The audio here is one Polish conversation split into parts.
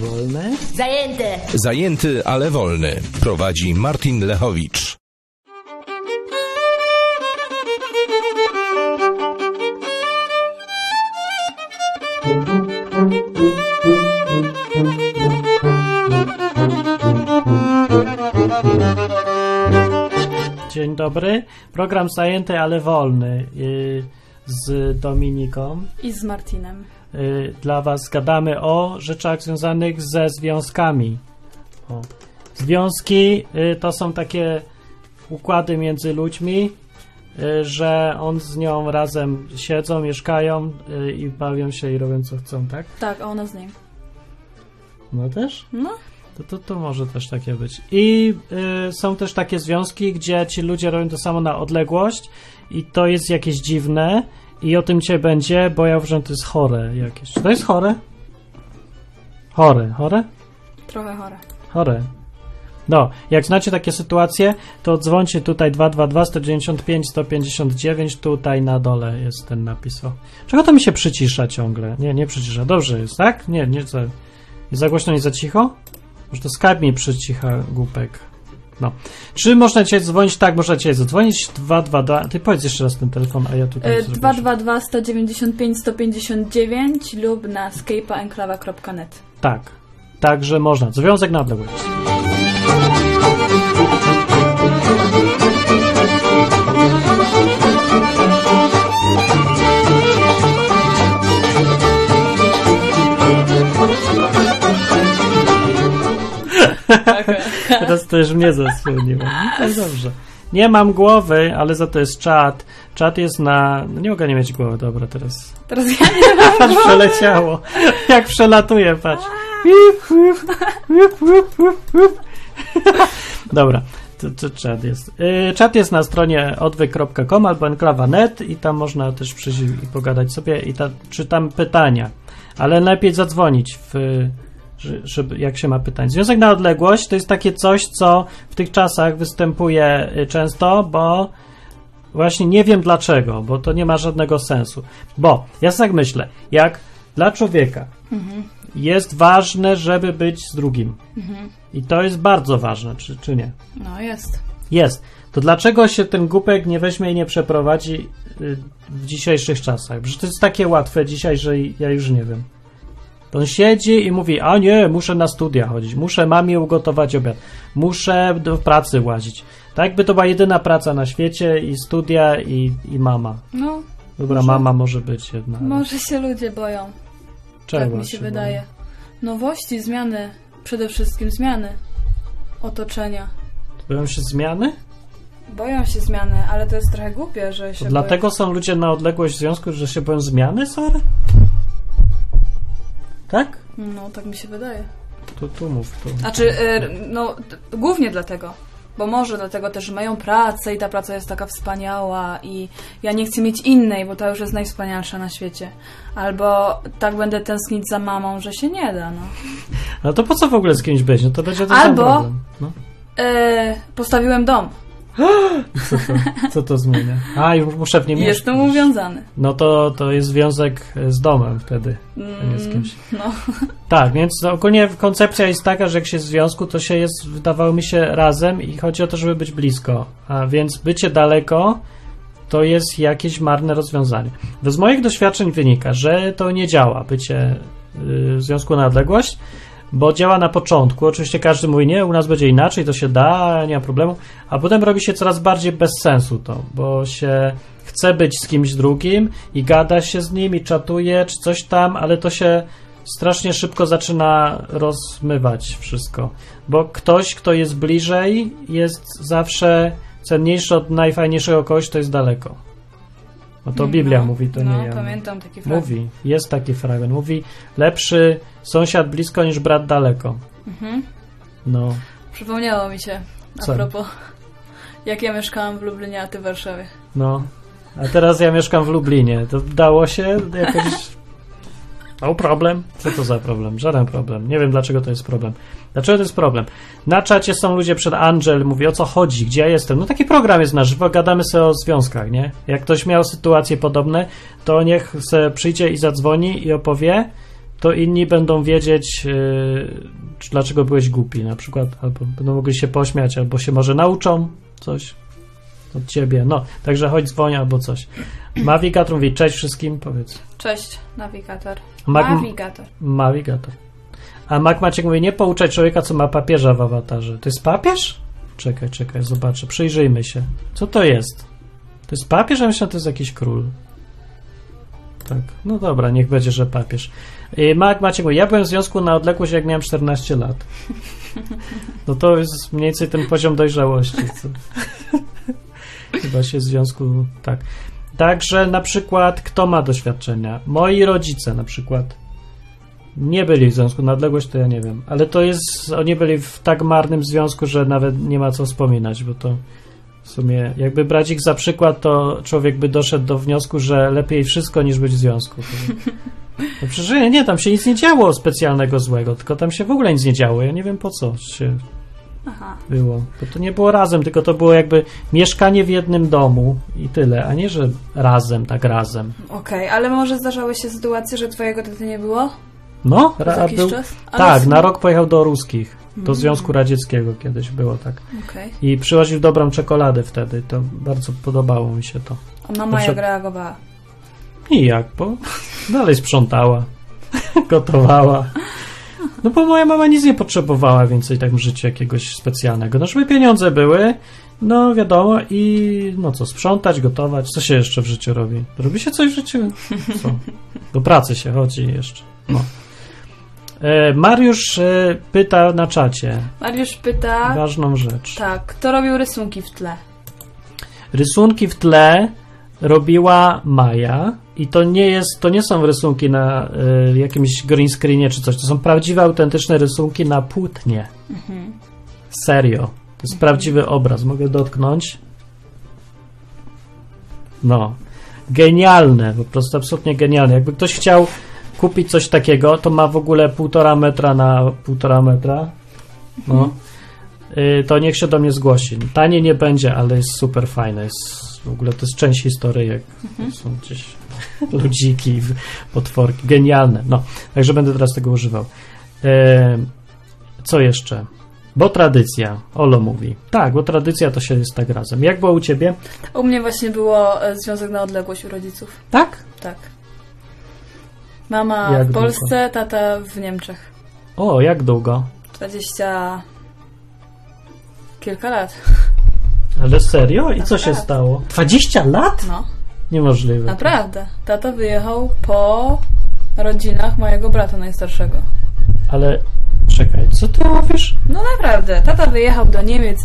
Wolne? Zajęte! Zajęty, ale wolny. Prowadzi Martin Lechowicz. Dzień dobry. Program zajęty, ale wolny. yy, Z Dominiką. I z Martinem. Yy, Dla Was gadamy o rzeczach związanych ze związkami. O. Związki yy, to są takie układy między ludźmi, yy, że on z nią razem siedzą, mieszkają i bawią się i robią co chcą, tak? Tak, a ona z nim. No też? No, To, to, to może też takie być. I y, są też takie związki, gdzie ci ludzie robią to samo na odległość i to jest jakieś dziwne i o tym cię będzie, bo ja uważam, że to jest chore jakieś. Czy to jest chore? Chore, chore? trochę chore. Chore. No, jak znacie takie sytuacje, to dzwońcie tutaj 222 195 159, tutaj na dole jest ten napis. O. Czego to mi się przycisza ciągle? Nie, nie przycisza. Dobrze jest, tak? Nie, nie za, za głośno, nie za cicho? Może to Skype mi przycicha głupek. No. Czy można cię dzwonić? Tak, można cię zadzwonić. 222. Ty powiedz jeszcze raz ten telefon, a ja tutaj. E, zrobię 222 195 159 lub na skypeaenklawa.net. Tak. Także można. Związek na odległość. Teraz to już mnie zasłoniło. No dobrze. Nie mam głowy, ale za to jest czat. Czat jest na. No nie mogę nie mieć głowy, dobra, teraz. Teraz ja nie mam Patrz, przeleciało. Jak przelatuje, patrz. Dobra, czat jest. Yy, czat jest na stronie odwyk.com albo enklawa.net i tam można też przyjść i pogadać sobie i ta, czytam pytania. Ale lepiej zadzwonić, w, żeby, jak się ma pytań. Związek na odległość to jest takie coś, co w tych czasach występuje y, często, bo Właśnie nie wiem dlaczego, bo to nie ma żadnego sensu. Bo ja tak myślę, jak dla człowieka jest ważne, żeby być z drugim. I to jest bardzo ważne, czy, czy nie? No jest. Jest. To dlaczego się ten głupek nie weźmie i nie przeprowadzi y, w dzisiejszych czasach? Przecież to jest takie łatwe dzisiaj, że ja już nie wiem. On siedzi i mówi, a nie, muszę na studia chodzić, muszę mamie ugotować obiad, muszę do pracy łazić. Tak jakby to była jedyna praca na świecie i studia i, i mama. No, Dobra, Może- mama może być jedna. może się ludzie boją. czego tak mi się wydaje. Nowości, zmiany. Przede wszystkim zmiany. Otoczenia. Boją się zmiany? Boją się zmiany, ale to jest trochę głupie, że się To dlatego są ludzie na odległość w związku, że się boją zmiany, sorry? Tak? No, tak mi się wydaje. Tu, tu mów, tu. Znaczy, y, no, głównie dlatego. Bo może dlatego też, że mają pracę i ta praca jest taka wspaniała i ja nie chcę mieć innej, bo ta już jest najwspanialsza na świecie. Albo tak będę tęsknić za mamą, że się nie da, no. No to po co w ogóle z kimś być? No to będzie ten Albo- sam problem. No. E, postawiłem dom Co, to, co to zmienia? A, już muszę w nim mieszkać. jestem uwiązany. No to, to jest związek z domem wtedy, a nie z kimś. No, Tak, więc ogólnie koncepcja jest taka, że jak się w związku, to się jest, wydawało mi się, razem i chodzi o to, żeby być blisko. A więc bycie daleko to jest jakieś marne rozwiązanie. Z moich doświadczeń wynika, że to nie działa, bycie y, w związku na odległość, bo działa na początku. Oczywiście każdy mówi, nie, u nas będzie inaczej, to się da, nie ma problemu, a potem robi się coraz bardziej bez sensu to, bo się chce być z kimś drugim i gada się z nim i czatuje, czy coś tam, ale to się strasznie szybko zaczyna rozmywać wszystko, bo ktoś, kto jest bliżej, jest zawsze cenniejszy od najfajniejszego kogoś, kto jest daleko. No to Biblia no, mówi, to no, nie ja. pamiętam taki fragment. Mówi, jest taki fragment. Mówi, lepszy sąsiad blisko niż brat daleko. Mhm. No, Przypomniało mi się, a Co? propos, jak ja mieszkałam w Lublinie, a ty w Warszawie. no. A teraz ja mieszkam w Lublinie. To dało się jakoś... No problem. Co to za problem? Żaden problem. Nie wiem, dlaczego to jest problem. Dlaczego to jest problem? Na czacie są ludzie przed Angel, mówi o co chodzi, gdzie ja jestem. No taki program jest na żywo, gadamy sobie o związkach, nie? Jak ktoś miał sytuacje podobne, to niech se przyjdzie i zadzwoni i opowie, to inni będą wiedzieć, yy, dlaczego byłeś głupi na przykład, albo będą mogli się pośmiać, albo się może nauczą coś od ciebie. No, także chodź dzwoń albo coś. Nawigator mówi, cześć wszystkim, powiedz. Cześć, nawigator. Mag- Nawigator. Nawigator. A Mac Maciek mówi, nie pouczaj człowieka, co ma papieża w awatarze. To jest papież? Czekaj, czekaj, zobaczę, przyjrzyjmy się. Co to jest? To jest papież, a myślę, że to jest jakiś król. Tak, no dobra, niech będzie, że papież. I Mac Maciek mówi, ja byłem w związku na odległość, jak miałem 14 lat. No to jest mniej więcej ten poziom dojrzałości. Co? Chyba się w związku, tak. Także na przykład, kto ma doświadczenia? Moi rodzice na przykład nie byli w związku na odległość, to ja nie wiem. Ale to jest, oni byli w tak marnym związku, że nawet nie ma co wspominać, bo to w sumie, jakby brać ich za przykład, to człowiek by doszedł do wniosku, że lepiej wszystko niż być w związku. No przecież nie, tam się nic nie działo specjalnego złego, tylko tam się w ogóle nic nie działo. Ja nie wiem po co się Aha. było. Bo to nie było razem, tylko to było jakby mieszkanie w jednym domu i tyle, a nie, że razem, tak razem. Okej, ale może zdarzały się sytuacje, że twojego taty nie było? No, ra, jakiś był, czas? Tak, na rok pojechał do ruskich, do Mm. Związku Radzieckiego kiedyś było tak. Okej. I przywoził dobrą czekoladę wtedy, to bardzo podobało mi się to. A mama Proszę- jak reagowała? I jak, bo dalej sprzątała, gotowała. No bo moja mama nic nie potrzebowała więcej tak w życiu jakiegoś specjalnego. No żeby pieniądze były, no wiadomo i no co, sprzątać, gotować, co się jeszcze w życiu robi? Robi się coś w życiu? Co? Do pracy się chodzi jeszcze. No. E, Mariusz e, pyta na czacie Mariusz pyta... ważną rzecz. Tak, kto robił rysunki w tle? Rysunki w tle robiła Maja i to nie jest, to nie są rysunki na y, jakimś green screenie czy coś, to są prawdziwe, autentyczne rysunki na płótnie. Serio. To jest prawdziwy obraz. Mogę dotknąć. No. Genialne, po prostu absolutnie genialne. Jakby ktoś chciał kupić coś takiego, to ma w ogóle półtora metra na półtora metra. No. Y, to niech się do mnie zgłosi. Tanie nie będzie, ale jest super fajne. Jest, w ogóle to jest część historyjek. To są gdzieś ludziki, potworki. Genialne. No, także będę teraz tego używał. E, co jeszcze? Bo tradycja. Olo mówi. Tak, bo tradycja to się jest tak razem. Jak było u ciebie? U mnie właśnie było e, związek na odległość u rodziców. Tak? Tak. Mama Jak w długo? Polsce, tata w Niemczech. O, jak długo? 20... kilka lat. Ale serio? I co się stało? 20 lat? No, Niemożliwe. naprawdę. Tata wyjechał po rodzinach mojego brata najstarszego. Ale czekaj, co ty mówisz? No naprawdę. Tata wyjechał do Niemiec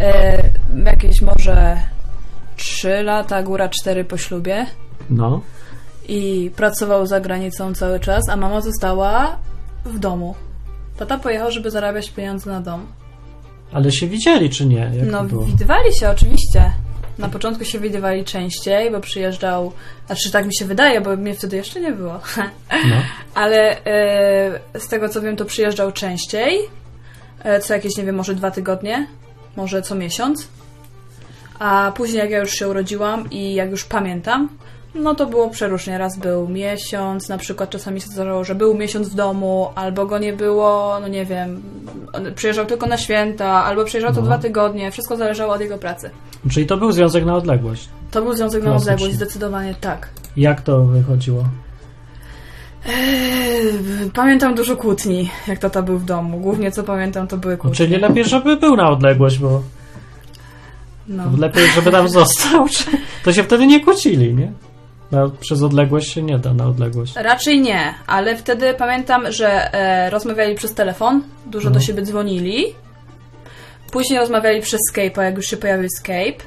e, jakieś może 3 lata, góra 4 po ślubie. No. i pracował za granicą cały czas, a mama została w domu. Tata pojechał, żeby zarabiać pieniądze na dom. Ale się widzieli, czy nie? Jak no, widywali się oczywiście. Na początku się widywali częściej, bo przyjeżdżał, znaczy tak mi się wydaje, bo mnie wtedy jeszcze nie było. No. Ale e, z tego co wiem, to przyjeżdżał częściej. E, co jakieś, nie wiem, może dwa tygodnie, może co miesiąc. A później, jak ja już się urodziłam i jak już pamiętam, no to było przeróżnie. Raz był miesiąc, na przykład czasami się zdarzało, że był miesiąc w domu, albo go nie było, no nie wiem, przyjeżdżał tylko na święta, albo przyjeżdżał to No. dwa tygodnie. Wszystko zależało od jego pracy. Czyli to był związek na odległość. To był związek na Klasycznie. odległość, zdecydowanie tak. Jak to wychodziło? Eee, Pamiętam dużo kłótni, jak tata był w domu. Głównie co pamiętam, to były No, kłótnie. czyli lepiej, żeby był na odległość, bo No. lepiej, żeby tam został. To się wtedy nie kłócili, nie? No, przez odległość się nie da na odległość. Raczej nie, ale wtedy pamiętam, że e, rozmawiali przez telefon, dużo No. do siebie dzwonili. Później rozmawiali przez Skype'a, jak już się pojawił Skype.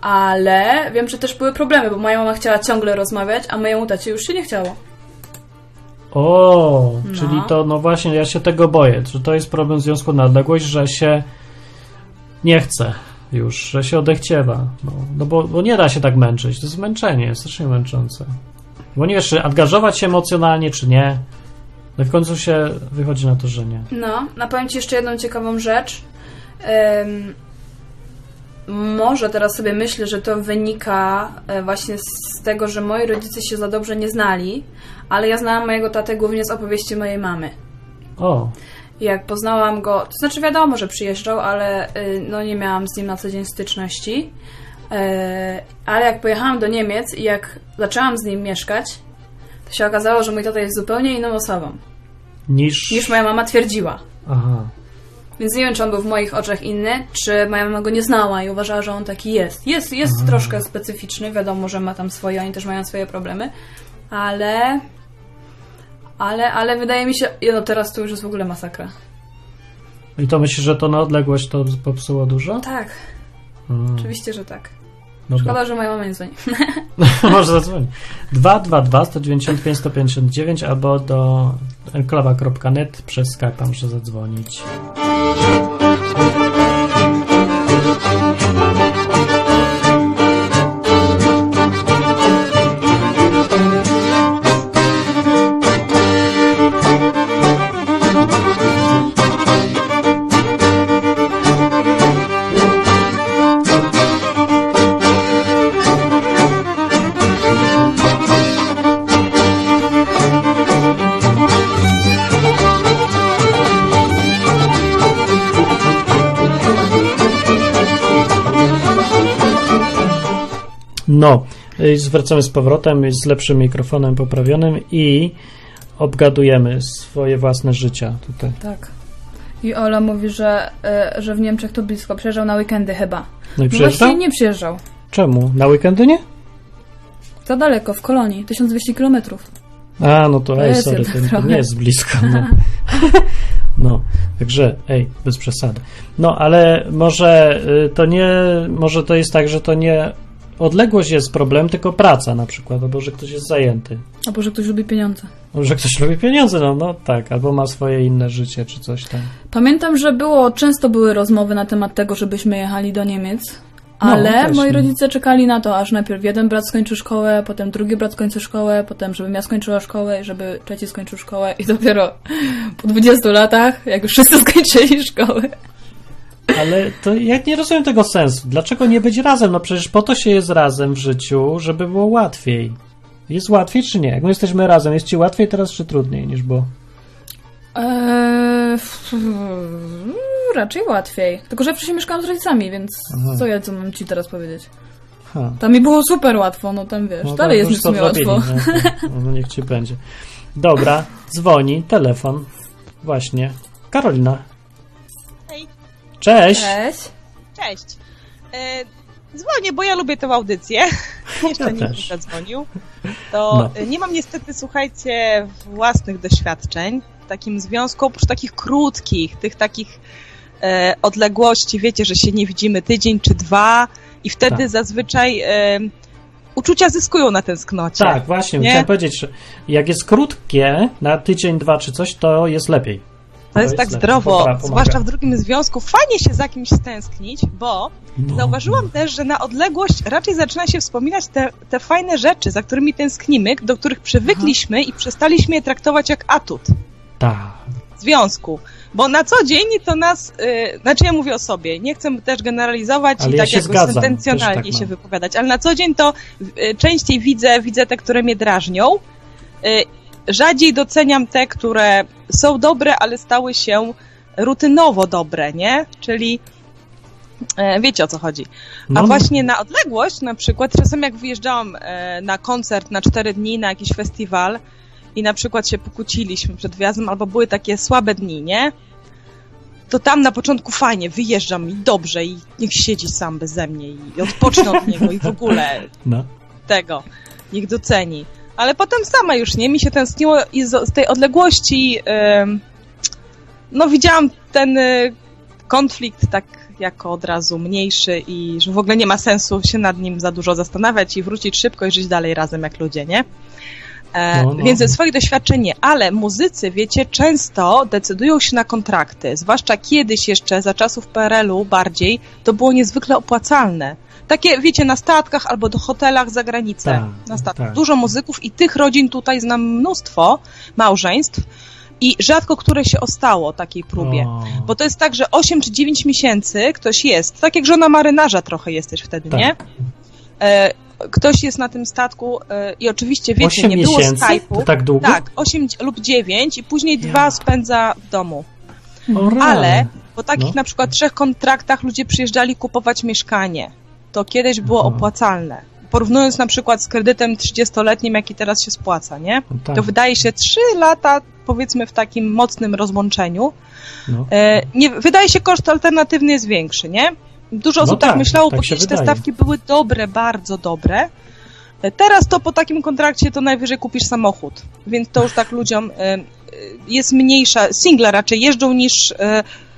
Ale wiem, że też były problemy, bo moja mama chciała ciągle rozmawiać, a mojemu tacie już się nie chciało. O, No. czyli to, no właśnie, ja się tego boję, że to jest problem w związku na odległość, że się nie chce już, że się odechciewa. No, no bo, bo nie da się tak męczyć, to jest męczenie, jest strasznie męczące. Bo nie wiesz, czy angażować się emocjonalnie, czy nie. No w końcu się wychodzi na to, że nie. No, napowiem Ci jeszcze jedną ciekawą rzecz. Em, może teraz sobie myślę, że to wynika e, właśnie z tego, że moi rodzice się za dobrze nie znali, ale ja znałam mojego tatę głównie z opowieści mojej mamy. O, Jak poznałam go, to znaczy wiadomo, że przyjeżdżał, ale y, no nie miałam z nim na co dzień styczności. E, Ale jak pojechałam do Niemiec i jak zaczęłam z nim mieszkać, to się okazało, że mój tata jest zupełnie inną osobą niż... niż moja mama twierdziła. Aha. Więc nie wiem, czy on był w moich oczach inny, czy moja mama go nie znała i uważała, że on taki jest. Jest, jest troszkę specyficzny, wiadomo, że ma tam swoje, oni też mają swoje problemy, ale... Ale, ale wydaje mi się, no teraz to już jest w ogóle masakra. I to myślisz, że to na odległość to popsuło dużo? Tak, Mm, oczywiście, że tak. dobra. Szkoda, że moja mama nie dzwoni. Może zadzwonić. 222 195 159 albo do enklawa.net przez Skype'a muszę zadzwonić. Zwracamy z powrotem z lepszym mikrofonem poprawionym i obgadujemy swoje własne życia tutaj. Tak. I Ola mówi, że, e, że w Niemczech to blisko. Przyjeżdżał na weekendy chyba. No i No właśnie nie przyjeżdżał. Czemu? Na weekendy nie? Za daleko, w kolonii. 1200 kilometrów. A, no to, To ej, sorry, to, nie jest blisko. No. no, także, ej, bez przesady. No, ale może y, to nie, może to jest tak, że to nie odległość jest problem, tylko praca na przykład, albo że ktoś jest zajęty. Albo że ktoś lubi pieniądze. Albo że ktoś lubi pieniądze, no, no tak, albo ma swoje inne życie, czy coś tam. Pamiętam, że było, często były rozmowy na temat tego, żebyśmy jechali do Niemiec. No, Ale też, moi no. rodzice czekali na to, aż najpierw jeden brat skończy szkołę, potem drugi brat skończy szkołę, potem żebym ja skończyła szkołę i żeby trzeci skończył szkołę i dopiero po 20 latach, jak już wszyscy skończyli szkołę. Ale to ja nie rozumiem tego sensu. Dlaczego nie być razem? No przecież po to się jest razem w życiu, żeby było łatwiej. Jest łatwiej czy nie? Jak my jesteśmy razem, jest ci łatwiej teraz czy trudniej niż było? Eee, f- raczej łatwiej. Tylko, że wcześniej mieszkałam z rodzicami, więc Aha. co ja co mam ci teraz powiedzieć? Ha. Tam mi było super łatwo, no tam wiesz, No, dalej to jest mi w sumie łatwo. No, no niech ci będzie. Dobra, dzwoni, telefon. Właśnie. Karolina. Cześć. Cześć. Cześć. E, dzwonię, bo ja lubię tę audycję. Jeszcze Ja nikt też. nie zadzwonił. To No. nie mam niestety, słuchajcie, własnych doświadczeń w takim związku, oprócz takich krótkich, tych takich e, odległości, wiecie, że się nie widzimy tydzień czy dwa i wtedy Tak. zazwyczaj e, uczucia zyskują na tęsknocie. Tak, właśnie, Nie? chciałem powiedzieć, że jak jest krótkie, na tydzień, dwa czy coś, to jest lepiej. To jest tak zdrowo, pomaga, zwłaszcza w drugim związku. Fajnie się za kimś stęsknić, bo No. Zauważyłam też, że na odległość raczej zaczyna się wspominać te, te fajne rzeczy, za którymi tęsknimy, do których przywykliśmy i przestaliśmy je traktować jak atut Tak. związku. Bo na co dzień to nas, yy, znaczy ja mówię o sobie, nie chcę też generalizować Ale i ja tak zgadzam, sentencjonalnie tak się wypowiadać, ale na co dzień to yy, częściej widzę, widzę te, które mnie drażnią. Rzadziej doceniam te, które są dobre, ale stały się rutynowo dobre, nie? Czyli e, wiecie o co chodzi. A No, no. właśnie na odległość, na przykład, czasem jak wyjeżdżałam e, na koncert na cztery dni, na jakiś festiwal i na przykład się pokłóciliśmy przed wjazdem, albo były takie słabe dni, nie? To tam na początku fajnie, wyjeżdżam i dobrze, i niech siedzi sam beze mnie i odpocznę od niego i w ogóle No. tego, niech doceni. Ale potem sama już nie, mi się tęskniło i z, tej odległości no widziałam ten y, konflikt tak jako od razu mniejszy i że w ogóle nie ma sensu się nad nim za dużo zastanawiać i wrócić szybko i żyć dalej razem jak ludzie, nie? E, No, no. Więc ze swoich doświadczeń nie, ale muzycy, wiecie, często decydują się na kontrakty, zwłaszcza kiedyś jeszcze, za czasów PRL-u bardziej, to było niezwykle opłacalne. Takie, wiecie, na statkach albo do hotelach za granicę. Tak, na statkach. tak. Dużo muzyków i tych rodzin tutaj znam mnóstwo, małżeństw, i rzadko które się ostało takiej próbie. O. Bo to jest tak, że 8 czy 9 miesięcy ktoś jest, tak jak żona marynarza trochę jesteś wtedy, Tak. nie? Ktoś jest na tym statku e, i oczywiście, wiecie, nie było? Skype'u. Tak długo? Tak, 8 lub 9 i później Ja. dwa spędza w domu. O. Ale po takich No. na przykład trzech kontraktach ludzie przyjeżdżali kupować mieszkanie. To kiedyś było opłacalne. Porównując na przykład z kredytem 30-letnim, jaki teraz się spłaca, nie? No tak. To wydaje się 3 lata, powiedzmy, w takim mocnym rozłączeniu. No. E, nie, wydaje się, koszt alternatywny jest większy, nie? Dużo No osób tak, tak, myślało, tak bo kiedyś te stawki były dobre, bardzo dobre. E, Teraz to po takim kontrakcie to najwyżej kupisz samochód, więc to już tak ludziom e, e, jest mniejsza. Single raczej jeżdżą niż.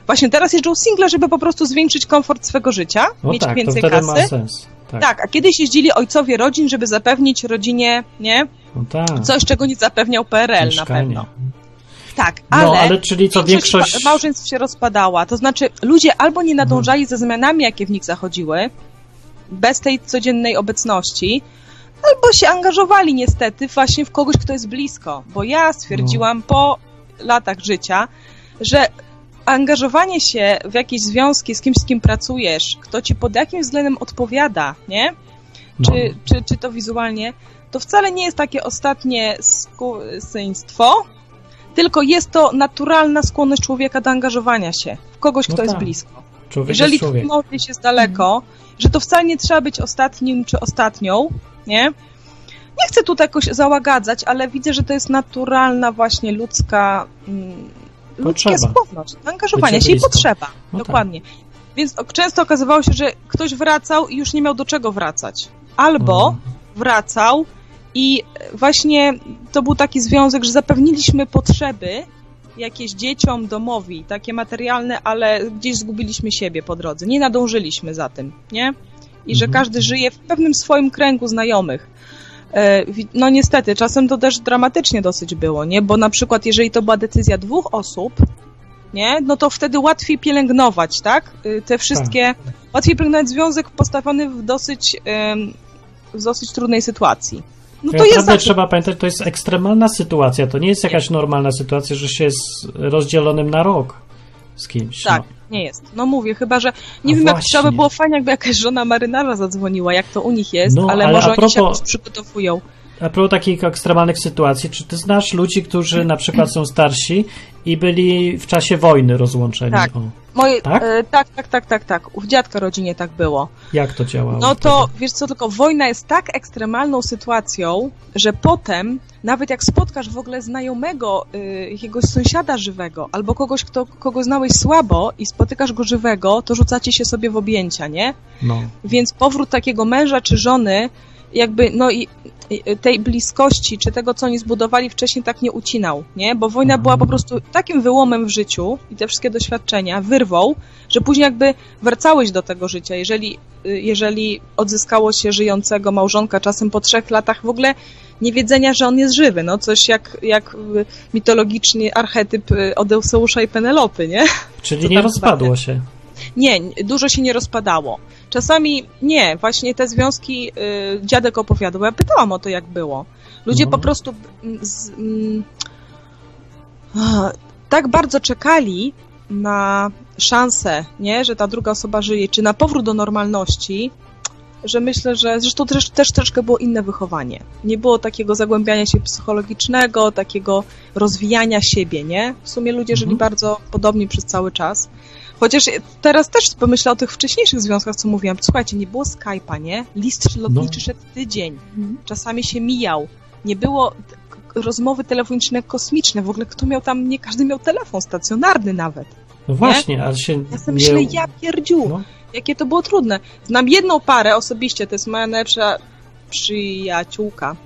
Właśnie teraz jeżdżą single, żeby po prostu zwiększyć komfort swego życia, No mieć tak, to więcej wtedy kasy. ma sens. Tak. Tak, a kiedyś jeździli ojcowie rodzin, żeby zapewnić rodzinie, nie? No tak. Coś, czego nie zapewniał PRL na Mieszkanie. pewno. Tak, ale, No, ale czyli co większość... ma- małżeństw się rozpadała. To znaczy, ludzie albo nie nadążali ze zmianami, jakie w nich zachodziły, bez tej codziennej obecności, albo się angażowali niestety właśnie w kogoś, kto jest blisko. Bo ja stwierdziłam No. po latach życia, że angażowanie się w jakieś związki z kimś, z kim pracujesz, kto ci pod jakimś względem odpowiada, nie? No. czy, czy, czy to wizualnie, to wcale nie jest takie ostatnie skurwysyństwo, tylko jest to naturalna skłonność człowieka do angażowania się w kogoś, No kto jest tak. blisko. Człowiek Jeżeli jest człowiek. jest daleko, że to wcale nie trzeba być ostatnim czy ostatnią, nie? Nie chcę tutaj jakoś załagadzać, ale widzę, że to jest naturalna właśnie ludzka mm, ludzka Potrzeba. skłonność, angażowania Bycie się i potrzeba. No tak. Dokładnie. Więc o- często okazywało się, że ktoś wracał i już nie miał do czego wracać. Albo Mhm. wracał i właśnie to był taki związek, że zapewniliśmy potrzeby jakieś dzieciom, domowi, takie materialne, ale gdzieś zgubiliśmy siebie po drodze. Nie nadążyliśmy za tym, nie? I że Mhm. każdy żyje w pewnym swoim kręgu znajomych. E, No niestety, czasem to też dramatycznie dosyć było, nie? Bo na przykład jeżeli to była decyzja dwóch osób, nie? No to wtedy łatwiej pielęgnować, tak? Y, Te wszystkie, łatwiej pielęgnować związek postawiony w dosyć, w dosyć trudnej sytuacji. No to Tak jest naprawdę zawsze trzeba pamiętać, to jest ekstremalna sytuacja. To nie jest jakaś normalna sytuacja, że się jest rozdzielonym na rok z kimś. Tak, No. nie jest. No mówię, chyba, że nie wiem, jak właśnie. trzeba by było fajnie, jakby jakaś żona marynarza zadzwoniła, jak to u nich jest, No, ale, ale może a oni się propos- jakoś przygotowują. A propos takich ekstremalnych sytuacji, czy ty znasz ludzi, którzy na przykład są starsi i byli w czasie wojny rozłączeni? Tak. Moje, Tak? e, tak, tak, tak, tak, tak. U dziadka rodzinie tak było. jak to działało? No to, wiesz co, tylko wojna jest tak ekstremalną sytuacją, że potem, nawet jak spotkasz w ogóle znajomego, y, jakiegoś sąsiada żywego, albo kogoś, kto, kogo znałeś słabo i spotykasz go żywego, to rzucacie się sobie w objęcia, nie? No. Więc powrót takiego męża czy żony, jakby, no i i tej bliskości, czy tego, co oni zbudowali wcześniej, tak nie ucinał, nie? Bo wojna Mhm. była po prostu takim wyłomem w życiu i te wszystkie doświadczenia, wyrwą, że później jakby wracałeś do tego życia. Jeżeli, y, jeżeli odzyskało się żyjącego małżonka czasem po trzech latach w ogóle niewiedzenia, że on jest żywy, no coś jak, jak y, mitologiczny archetyp y, Odeuseusza i Penelopy, nie? Czyli nie rozpadło się. Nie, dużo się nie rozpadało. Czasami nie, właśnie te związki y, dziadek opowiadał. Ja pytałam o to, jak było. Ludzie No. po prostu mm, z, mm, tak bardzo czekali na szansę, nie, że ta druga osoba żyje, czy na powrót do normalności, że myślę, że zresztą też, też troszkę było inne wychowanie. Nie było takiego zagłębiania się psychologicznego, takiego rozwijania siebie, nie? W sumie ludzie żyli Mhm. bardzo podobnie przez cały czas. Chociaż teraz też pomyślę o tych wcześniejszych związkach, co mówiłam. Słuchajcie, nie było Skype'a, nie? List lotniczy No. szedł tydzień. Czasami się mijał. Nie było rozmowy telefoniczne kosmiczne. W ogóle kto miał tam, nie każdy miał telefon stacjonarny nawet. No właśnie, ale się Ja sobie nie... myślę, ja pierdziu, No. jakie to było trudne. Znam jedną parę osobiście, to jest moja najlepsza przyjaciółka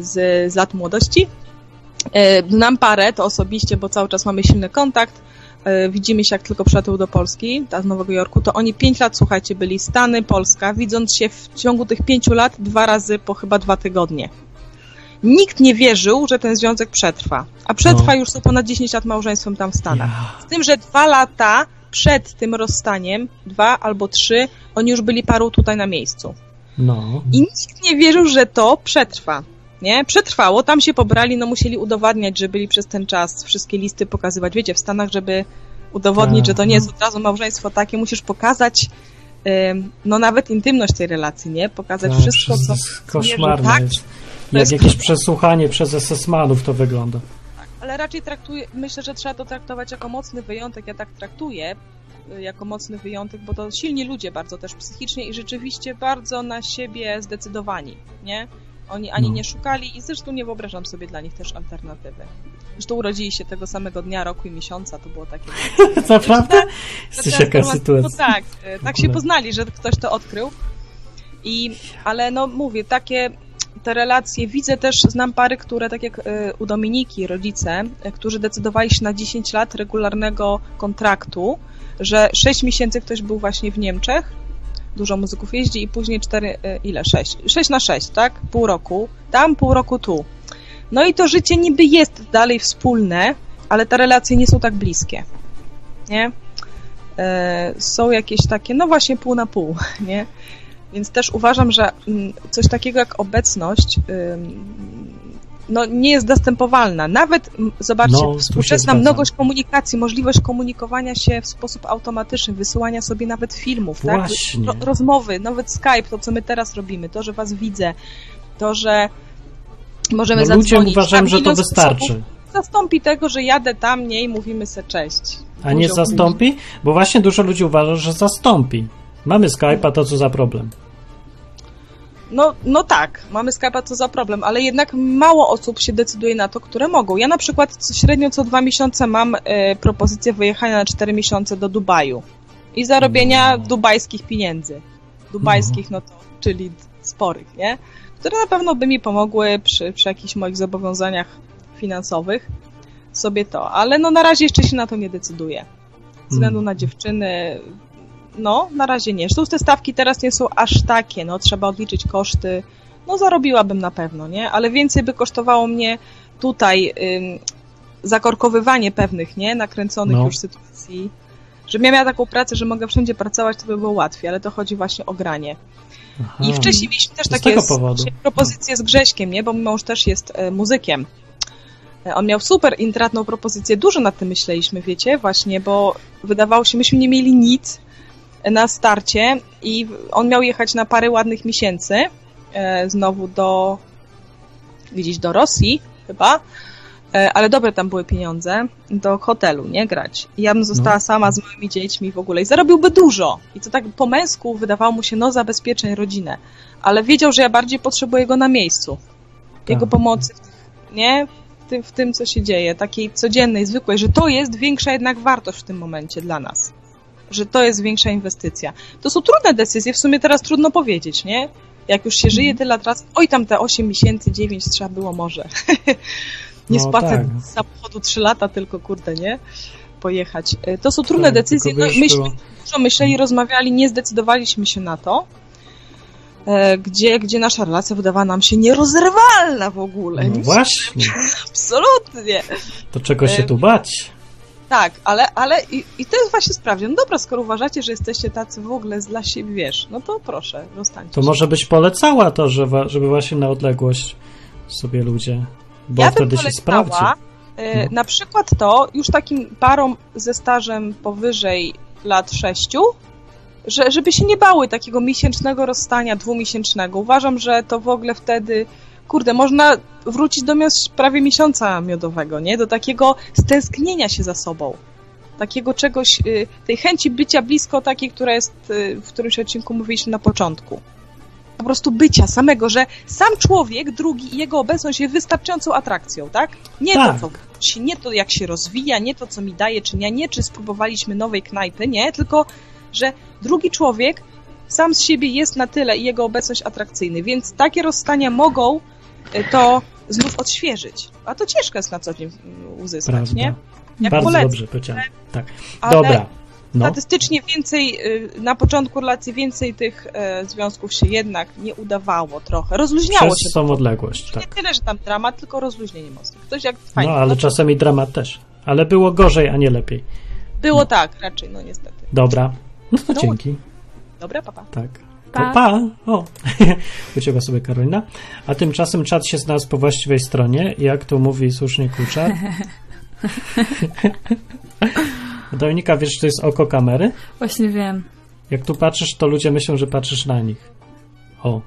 z, z lat młodości. E, Znam parę, to osobiście, bo cały czas mamy silny kontakt. E, Widzimy się jak tylko przyjaciół do Polski, ta z Nowego Jorku, to oni pięć lat, słuchajcie, byli Stany, Polska, widząc się w ciągu tych pięciu lat dwa razy po chyba dwa tygodnie. Nikt nie wierzył, że ten związek przetrwa. A przetrwa No. już są ponad 10 lat małżeństwem tam w Stanach. Z tym, że dwa lata przed tym rozstaniem, dwa albo trzy, oni już byli parą tutaj na miejscu. No. I nikt nie wierzył, że to przetrwa. Nie? Przetrwało, tam się pobrali, no musieli udowadniać, że byli przez ten czas, wszystkie listy pokazywać. Wiecie, w Stanach, żeby udowodnić, Tak, że to nie jest no. od razu małżeństwo takie, musisz pokazać no nawet intymność tej relacji, nie? Pokazać Tak, wszystko, co... jest koszmarne tak, jest. Jak jest jakieś przesłuchanie przez SS-manów to wygląda. Ale raczej traktuję, myślę, że trzeba to traktować jako mocny wyjątek. Ja tak traktuję y, jako mocny wyjątek, bo to silni ludzie bardzo też psychicznie i rzeczywiście bardzo na siebie zdecydowani, nie? Oni ani No. nie szukali i zresztą nie wyobrażam sobie dla nich też alternatywy. Zresztą urodzili się tego samego dnia, roku i miesiąca, to było takie... Naprawdę? Jesteś jaka sytuacja. No tak, y, tak się poznali, że ktoś to odkrył. I, ale no mówię, takie te relacje, widzę też, znam pary, które tak jak y, u Dominiki, rodzice, y, którzy decydowali się na 10 lat regularnego kontraktu, że 6 miesięcy ktoś był właśnie w Niemczech, dużo muzyków jeździ i później 4, ile? 6? 6 na 6, tak? Pół roku. Tam, pół roku tu. No i to życie niby jest dalej wspólne, ale te relacje nie są tak bliskie. Nie? E, są jakieś takie, no właśnie pół na pół, nie? Więc też uważam, że mm, coś takiego jak obecność no, nie jest zastępowalna. Nawet, zobaczcie, No, współczesna mnogość komunikacji, możliwość komunikowania się w sposób automatyczny, wysyłania sobie nawet filmów, tak? Ro- rozmowy, nawet Skype, to co my teraz robimy, to, że was widzę, to, że możemy No, ludzie zadzwonić. uważają, a że to wystarczy. Zastąpi tego, że jadę tam, nie i mówimy se cześć. A nie zastąpi? Bo właśnie dużo ludzi uważa, że zastąpi. Mamy Skype'a, to co za problem? No, no tak, mamy Skype'a, co za problem, ale jednak mało osób się decyduje na to, które mogą. Ja na przykład średnio co dwa miesiące mam e, propozycję wyjechania na cztery miesiące do Dubaju i zarobienia No. dubajskich pieniędzy. Dubajskich, no to, czyli sporych, nie? Które na pewno by mi pomogły przy, przy jakichś moich zobowiązaniach finansowych sobie to, ale no na razie jeszcze się na to nie decyduję. Ze względu Mm. na dziewczyny, no, na razie nie. Zresztą te stawki teraz nie są aż takie, no, trzeba odliczyć koszty. No, zarobiłabym na pewno, nie? Ale więcej by kosztowało mnie tutaj ym, zakorkowywanie pewnych, nie? Nakręconych No. już sytuacji. Żebym ja miała taką pracę, że mogę wszędzie pracować, to by było łatwiej, ale to chodzi właśnie o granie. Aha. I wcześniej mieliśmy też To z takie właśnie propozycje z Grześkiem, nie? Bo mój mąż też jest e, muzykiem. E, On miał super intratną propozycję, dużo nad tym myśleliśmy, wiecie, właśnie, bo wydawało się, myśmy nie mieli nic na starcie i on miał jechać na parę ładnych miesięcy e, znowu do gdzieś do Rosji chyba, e, ale dobre tam były pieniądze, do hotelu, nie grać. I ja bym została No. sama z moimi dziećmi w ogóle i zarobiłby dużo. I to tak po męsku wydawało mu się, no zabezpieczeń rodzinę, ale wiedział, że ja bardziej potrzebuję go na miejscu. Jego Tak. pomocy, nie? W tym, w tym, co się dzieje, takiej codziennej, zwykłej, że to jest większa jednak wartość w tym momencie dla nas. Że to jest większa inwestycja. To są trudne decyzje, w sumie teraz trudno powiedzieć, nie? Jak już się Mhm. żyje tyle lat oj tam te 8 miesięcy, 9 trzeba było może. nie No spłacać tak. z samochodu 3 lata, tylko kurde, nie? Pojechać. Y, To są trudne Tak, decyzje. No, myśmy było- dużo myśleli, rozmawiali, nie zdecydowaliśmy się na to. e, Gdzie, gdzie nasza relacja wydawała nam się nierozerwalna w ogóle. No właśnie. Absolutnie. To czego się Em, tu bać? Tak, ale, ale i, i to jest właśnie sprawdzian. No dobra, skoro uważacie, że jesteście tacy w ogóle dla siebie, wiesz, no to proszę, zostańcie. To może byś polecała to, żeby właśnie na odległość sobie ludzie, bo ja wtedy się sprawdzi. e, No. Na przykład to już takim parom ze stażem powyżej lat sześciu, że, żeby się nie bały takiego miesięcznego rozstania, dwumiesięcznego. Uważam, że to w ogóle wtedy, kurde, można wrócić do mios- prawie miesiąca miodowego, nie? Do takiego stęsknienia się za sobą. Takiego czegoś, y, tej chęci bycia blisko takiej, która jest, y, w którymś odcinku mówiliśmy na początku. Po prostu bycia samego, że sam człowiek, drugi i jego obecność jest wystarczającą atrakcją, tak? Nie Tak. to, co się, nie to, jak się rozwija, nie to, co mi daje, czy nie, nie, czy spróbowaliśmy nowej knajpy, nie, tylko, że drugi człowiek sam z siebie jest na tyle i jego obecność atrakcyjny, więc takie rozstania mogą to znów odświeżyć. A to ciężko jest na co dzień uzyskać, Prawda. nie? Jak Bardzo polecam, dobrze powiedziałem. Tak. ale Dobra. No. statystycznie więcej, y, na początku relacji więcej tych e, związków się jednak nie udawało trochę. Rozluźniało Przez się. tą odległość, Nie tak. tyle, że tam dramat, tylko rozluźnienie mocno. Ktoś jak No, fajnie. ale no, czasem i dramat też. Ale było gorzej, a nie lepiej. Było tak, raczej, no niestety. Dobra. No to No. dzięki. Dobra, papa. Tak. Pa. pa. O, uciekła sobie Karolina. A tymczasem czat się znalazł po właściwej stronie. Jak tu mówi słusznie Kuczar. Dominika, wiesz, czy to jest oko kamery? Właśnie wiem. Jak tu patrzysz, to ludzie myślą, że patrzysz na nich. O.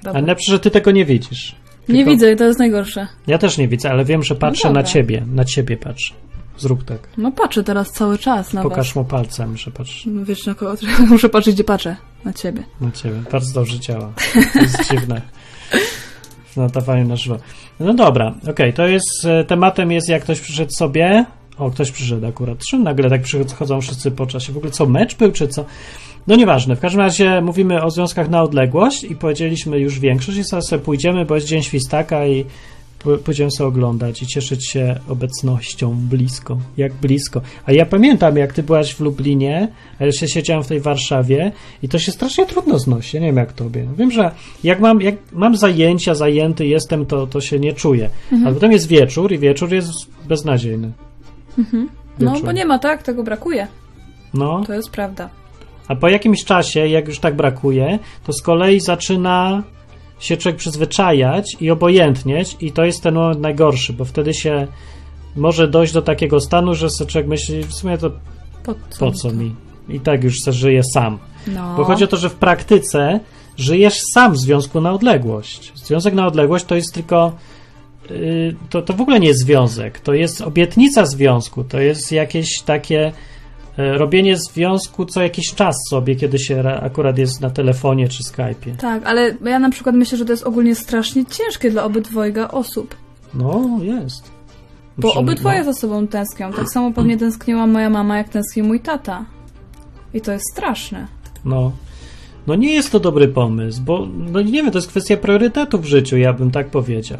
A Dobra. najlepsze, że ty tego nie widzisz. Nie Tylko- widzę, to jest najgorsze. Ja też nie widzę, ale wiem, że patrzę No na ciebie. Na ciebie patrzę. Zrób tak. No patrzę teraz cały czas na Pokaż was. mu palcem, że patrz No Wiesz, na kogo muszę patrzeć, gdzie patrzę. Na ciebie. na ciebie. Bardzo dobrze działa. To jest dziwne. W nadawaniu na żywo. No dobra, okej, to jest, e, tematem jest jak ktoś przyszedł sobie, o, ktoś przyszedł akurat, czym nagle tak przychodzą wszyscy po czasie, w ogóle co, mecz był, czy co? No nieważne, w każdym razie mówimy o związkach na odległość i powiedzieliśmy już większość i zaraz sobie pójdziemy, bo jest Dzień Świstaka i pójdziemy sobie oglądać i cieszyć się obecnością blisko, jak blisko. A ja pamiętam, jak ty byłaś w Lublinie, a ja się siedziałem w tej Warszawie i to się strasznie trudno znosi, ja nie wiem jak tobie. Wiem, że jak mam, jak mam zajęcia, zajęty jestem, to, to się nie czuję. Ale potem jest wieczór i wieczór jest beznadziejny. No, Wieczór. bo nie ma, tak? Tego brakuje. No, To jest prawda. a po jakimś czasie, jak już tak brakuje, to z kolei zaczyna się człowiek przyzwyczajać i obojętnieć i to jest ten moment najgorszy, bo wtedy się może dojść do takiego stanu, że sobie człowiek myśli, w sumie to Po co, po co mi? I tak już se żyje sam. No. Bo chodzi o to, że w praktyce żyjesz sam w związku na odległość. Związek na odległość to jest tylko. yy, To, to w ogóle nie jest związek. To jest obietnica związku. To jest jakieś takie robienie związku co jakiś czas sobie, kiedy się ra- akurat jest na telefonie czy Skype'ie. Tak, ale ja na przykład myślę, że to jest ogólnie strasznie ciężkie dla obydwojga osób. No, jest. Bo obydwoje za sobą tęsknią. Tak samo pewnie tęskniła moja mama, jak tęskni mój tata. I to jest straszne. No. No nie jest to dobry pomysł, bo no nie wiem, to jest kwestia priorytetu w życiu, ja bym tak powiedział.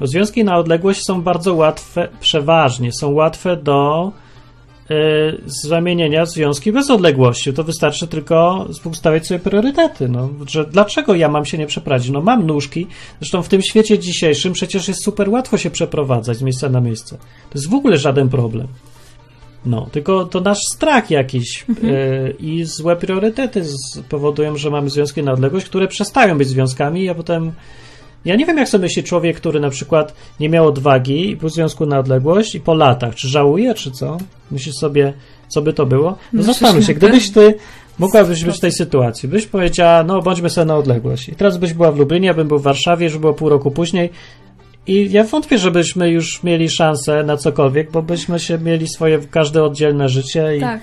Bo związki na odległość są bardzo łatwe, przeważnie są łatwe do zamienienia w związki bez odległości. To wystarczy tylko ustawiać sobie priorytety. No, że dlaczego ja mam się nie przeprowadzić? No mam nóżki, zresztą w tym świecie dzisiejszym przecież jest super łatwo się przeprowadzać z miejsca na miejsce. To jest w ogóle żaden problem. No, tylko to nasz strach jakiś y, i złe priorytety powodują, że mamy związki na odległość, które przestają być związkami, a potem. Ja nie wiem, jak sobie myśli człowiek, który na przykład nie miał odwagi i był w związku na odległość i po latach, czy żałuje, czy co? Myślisz sobie, co by to było? No Myślisz zastanów się, gdybyś ty mogłabyś być w tej sytuacji, byś powiedziała, no bądźmy sobie na odległość. I teraz byś była w Lublinie, ja bym był w Warszawie, już było pół roku później, i ja wątpię, żebyśmy już mieli szansę na cokolwiek, bo byśmy się mieli swoje każde oddzielne życie i Tak,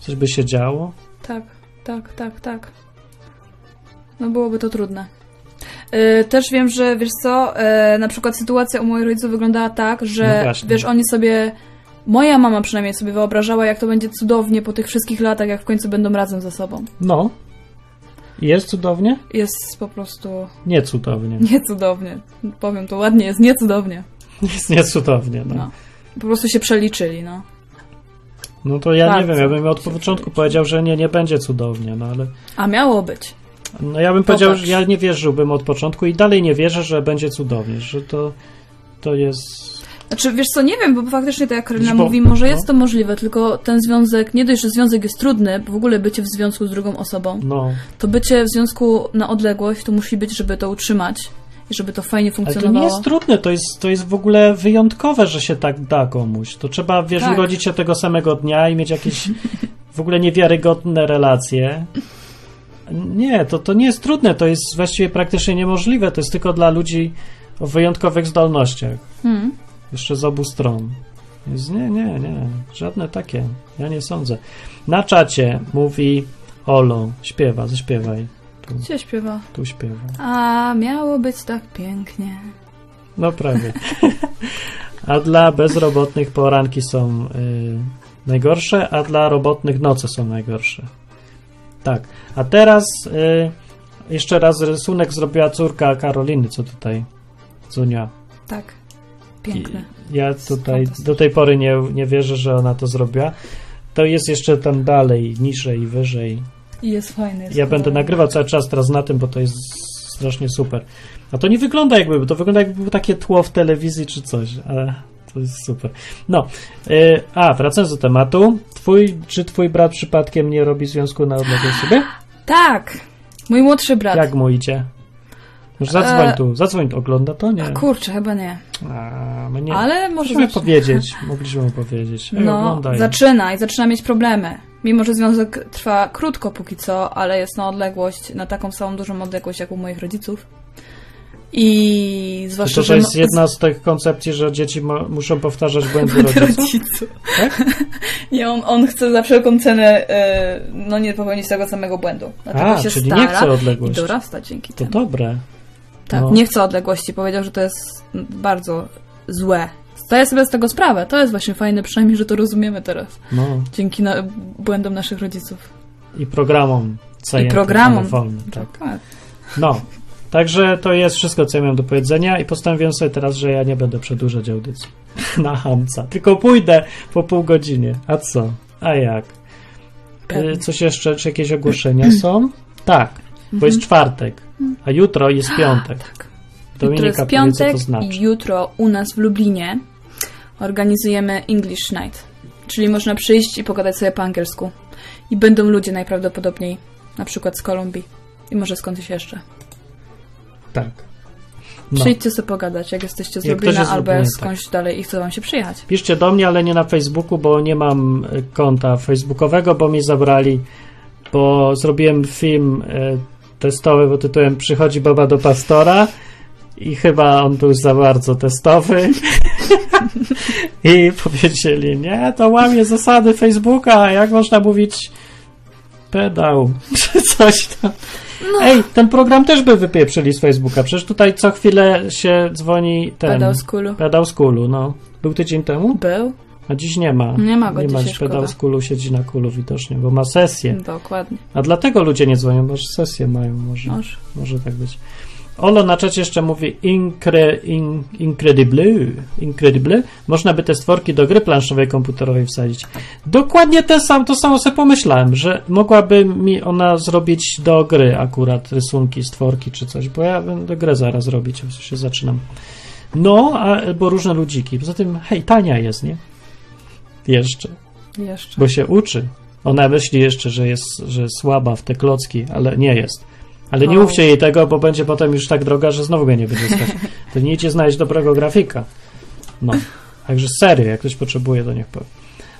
coś by się działo. tak, tak, tak, tak. No byłoby to trudne. Yy, też wiem, że wiesz co, yy, na przykład sytuacja u moich rodziców wyglądała tak, No że właśnie. wiesz, oni sobie, moja mama przynajmniej sobie wyobrażała, jak to będzie cudownie po tych wszystkich latach, jak w końcu będą razem ze sobą. No. Jest cudownie? Jest po prostu Nie cudownie. niecudownie. Powiem to ładnie, jest niecudownie. Jest niecudownie, no. No. Po prostu się przeliczyli, no. No to ja nie Bardzo wiem, ja bym od początku powiedział, że nie, nie będzie cudownie, no ale... A miało być. No ja bym powiedział, że ja nie wierzyłbym od początku i dalej nie wierzę, że będzie cudownie, że to, to jest... Znaczy, wiesz co, nie wiem, bo faktycznie tak jak Karolina Bo- mówi, może no. jest to możliwe, tylko ten związek, nie dość, że związek jest trudny, bo w ogóle bycie w związku z drugą osobą, No, to bycie w związku na odległość to musi być, żeby to utrzymać i żeby to fajnie ale to funkcjonowało. nie jest trudne, to jest, to jest w ogóle wyjątkowe, że się tak da komuś. To trzeba, wiesz, Tak. urodzić się tego samego dnia i mieć jakieś w ogóle niewiarygodne relacje. Nie, to, to nie jest trudne, to jest właściwie praktycznie niemożliwe, to jest tylko dla ludzi o wyjątkowych zdolnościach. Hmm. Jeszcze z obu stron. Więc nie, nie, nie. Żadne takie. Ja nie sądzę. Na czacie mówi Olo, śpiewa, zaśpiewaj. Tu, Gdzie śpiewa? tu śpiewa. A, miało być tak pięknie. No prawie. A dla bezrobotnych poranki są y, najgorsze, a dla robotnych noce są najgorsze. Tak. A teraz y, jeszcze raz rysunek zrobiła córka Karoliny, co tutaj? Zunia. Tak. Piękne. I ja tutaj do tej pory nie, nie wierzę, że ona to zrobiła. To jest jeszcze tam dalej, niżej, wyżej. I jest fajny. Jest Ja będę nagrywał cały czas teraz na tym, bo to jest strasznie super. A to nie wygląda jakby, to wygląda jakby było takie tło w telewizji czy coś, ale to jest super. No, y, a wracając do tematu. Twój, czy twój brat przypadkiem nie robi związku na odległość sobie? Tak, mój młodszy brat. Jak mu idzie? Zadzwoń E, tu, zadzwoń ogląda to? Nie. A kurczę, chyba nie. A, my nie. Ale może Mogliśmy powiedzieć, mogliśmy mu powiedzieć. Ej, No, oglądaj. zaczyna i zaczyna mieć problemy. Mimo, że związek trwa krótko póki co, ale jest na odległość, na taką samą dużą odległość jak u moich rodziców. I To, zwłaszcza, to że... jest jedna z tych koncepcji, że dzieci muszą powtarzać błędy rodziców. rodziców. Tak? Nie, on, on chce za wszelką cenę e, no nie popełnić tego samego błędu. Dlatego A, się czyli stara nie chce i odległości. dorasta dzięki To temu. dobre. Tak, no. nie chce odległości. Powiedział, że to jest bardzo złe. Zdaję sobie z tego sprawę. To jest właśnie fajne, przynajmniej, że to rozumiemy teraz. No. Dzięki na, błędom naszych rodziców. I programom I programom. wolnym, tak. Dokładnie. No. Także to jest wszystko, co ja miałem do powiedzenia i postanowiłem sobie teraz, że ja nie będę przedłużać audycji na hamca. Tylko pójdę po pół godzinie. A co? A jak? Y, Coś jeszcze? Czy jakieś ogłoszenia są? Tak, bo jest czwartek, a jutro jest piątek. Tak. Dominika jutro jest co piątek znaczy. i jutro u nas w Lublinie organizujemy English Night. Czyli można przyjść i pogadać sobie po angielsku. I będą ludzie najprawdopodobniej, na przykład z Kolumbii. I może skądś jeszcze. Tak. No. Przyjdźcie sobie pogadać, jak jesteście z Lublina albo Lublina, skądś dalej i chce wam się przyjechać. Piszcie do mnie, ale nie na Facebooku, bo nie mam y, konta facebookowego, bo mi zabrali, bo zrobiłem film y, testowy pod tytułem Przychodzi baba do pastora i chyba on był za bardzo testowy i powiedzieli, nie, to łamie zasady Facebooka, jak można mówić pedał, czy coś tam. Ej, ten program też by wypieprzyli z Facebooka, przecież tutaj co chwilę się dzwoni ten... Pedał z kulu. Pedał z kulu, no. Był tydzień temu? Był? A dziś nie ma. Nie ma go Nie ma, pedał z kulu siedzi na kulu widocznie, bo ma sesję. Dokładnie. A dlatego ludzie nie dzwonią, bo sesję mają może. Może. Może tak być. Olo na czacie jeszcze mówi incre, in, incredible, incredible. Można by te stworki do gry planszowej komputerowej wsadzić. Dokładnie te sam, to samo sobie pomyślałem, że mogłaby mi ona zrobić do gry akurat rysunki, stworki czy coś, bo ja będę grę zaraz robić, w się zaczynam. No, albo różne ludziki. Poza tym, hej, tania jest, nie? Jeszcze. Jeszcze. Bo się uczy. Ona myśli jeszcze, że jest, że jest słaba w te klocki, ale nie jest. Ale nie O. mówcie jej tego, bo będzie potem już tak droga, że znowu go nie będzie stać. To nie idzie znaleźć dobrego grafika. No. Także serio, jak ktoś potrzebuje, to niech powie.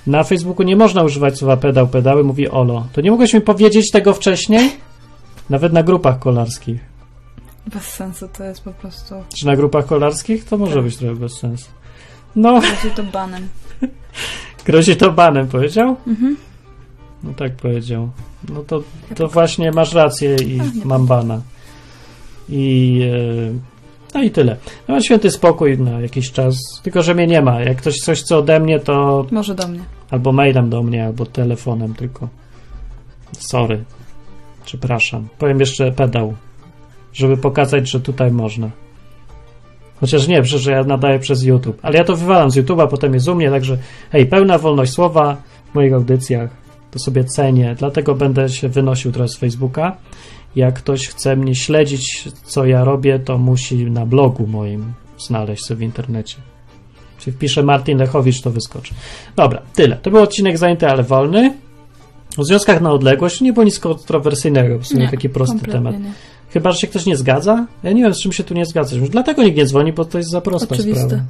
Na Facebooku nie można używać słowa pedał, pedały, mówi Olo. To nie mogłeś mi powiedzieć tego wcześniej? Nawet na grupach kolarskich. Bez sensu to jest po prostu. Czy na grupach kolarskich? To może Tak. być trochę bez sensu. No, Bardziej to banem. grozi to banem, powiedział? Mhm. No tak powiedział. No to, to właśnie masz rację i mam bana. I e, no i tyle. Mam święty spokój na jakiś czas, tylko że mnie nie ma. Jak ktoś coś chce ode mnie, to Może do mnie. albo mailem do mnie, albo telefonem tylko. Sorry. Przepraszam. Powiem jeszcze pedał, żeby pokazać, że tutaj można. Chociaż nie, przecież ja nadaję przez YouTube. Ale ja to wywalam z YouTube'a, potem jest u mnie, także hej, pełna wolność słowa w moich audycjach. To sobie cenię, dlatego będę się wynosił trochę z Facebooka. Jak ktoś chce mnie śledzić, co ja robię, to musi na blogu moim znaleźć sobie w internecie. Czyli wpiszę Martin Lechowicz, to wyskoczy. Dobra, tyle. To był odcinek zajęty, ale wolny. O związkach na odległość nie było nic kontrowersyjnego, w sumie Nie, taki prosty temat. Nie. Chyba, że się ktoś nie zgadza. Ja nie wiem, z czym się tu nie zgadza. Może Dlatego nikt nie dzwoni, bo to jest za prosta Oczywiste. sprawa.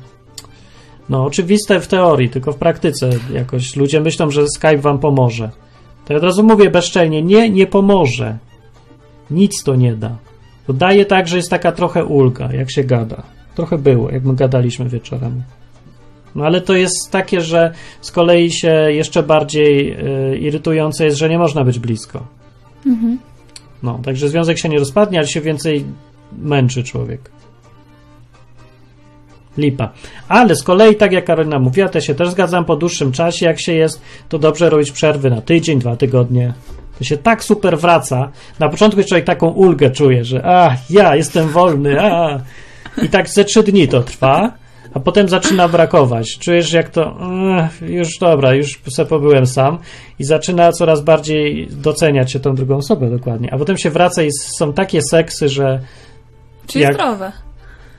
No, oczywiste w teorii, tylko w praktyce jakoś ludzie myślą, że Skype wam pomoże. To ja od razu mówię bezczelnie, nie, nie pomoże. Nic to nie da. To daje tak, że jest taka trochę ulga, jak się gada. Trochę było, jak my gadaliśmy wieczorami. No ale to jest takie, że z kolei się jeszcze bardziej y, irytujące jest, że nie można być blisko. Mhm. No, także związek się nie rozpadnie, ale się więcej męczy człowiek. Lipa. Ale z kolei, tak jak Karolina mówiła, to się też zgadzam, po dłuższym czasie, jak się jest, to dobrze robić przerwy na tydzień, dwa tygodnie. To się tak super wraca. Na początku człowiek taką ulgę czuje, że a, ja jestem wolny, a. I tak ze trzy dni to trwa, a potem zaczyna brakować. Czujesz, jak to, już dobra, już se pobyłem sam i zaczyna coraz bardziej doceniać się tą drugą osobę dokładnie. A potem się wraca i są takie seksy, że Czyli Jak- zdrowe.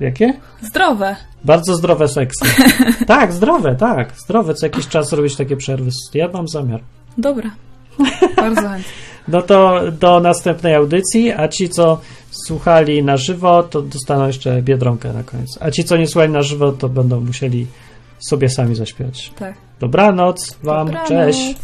Jakie? Zdrowe. Bardzo zdrowe seksy. tak, zdrowe, tak. Zdrowe, co jakiś czas robić takie przerwy. Ja mam zamiar. Dobra. Bardzo chętnie. No to do następnej audycji, a ci, co słuchali na żywo, to dostaną jeszcze biedronkę na koniec. A ci, co nie słuchali na żywo, to będą musieli sobie sami zaśpiewać. Tak. Dobranoc wam, Dobranoc. cześć.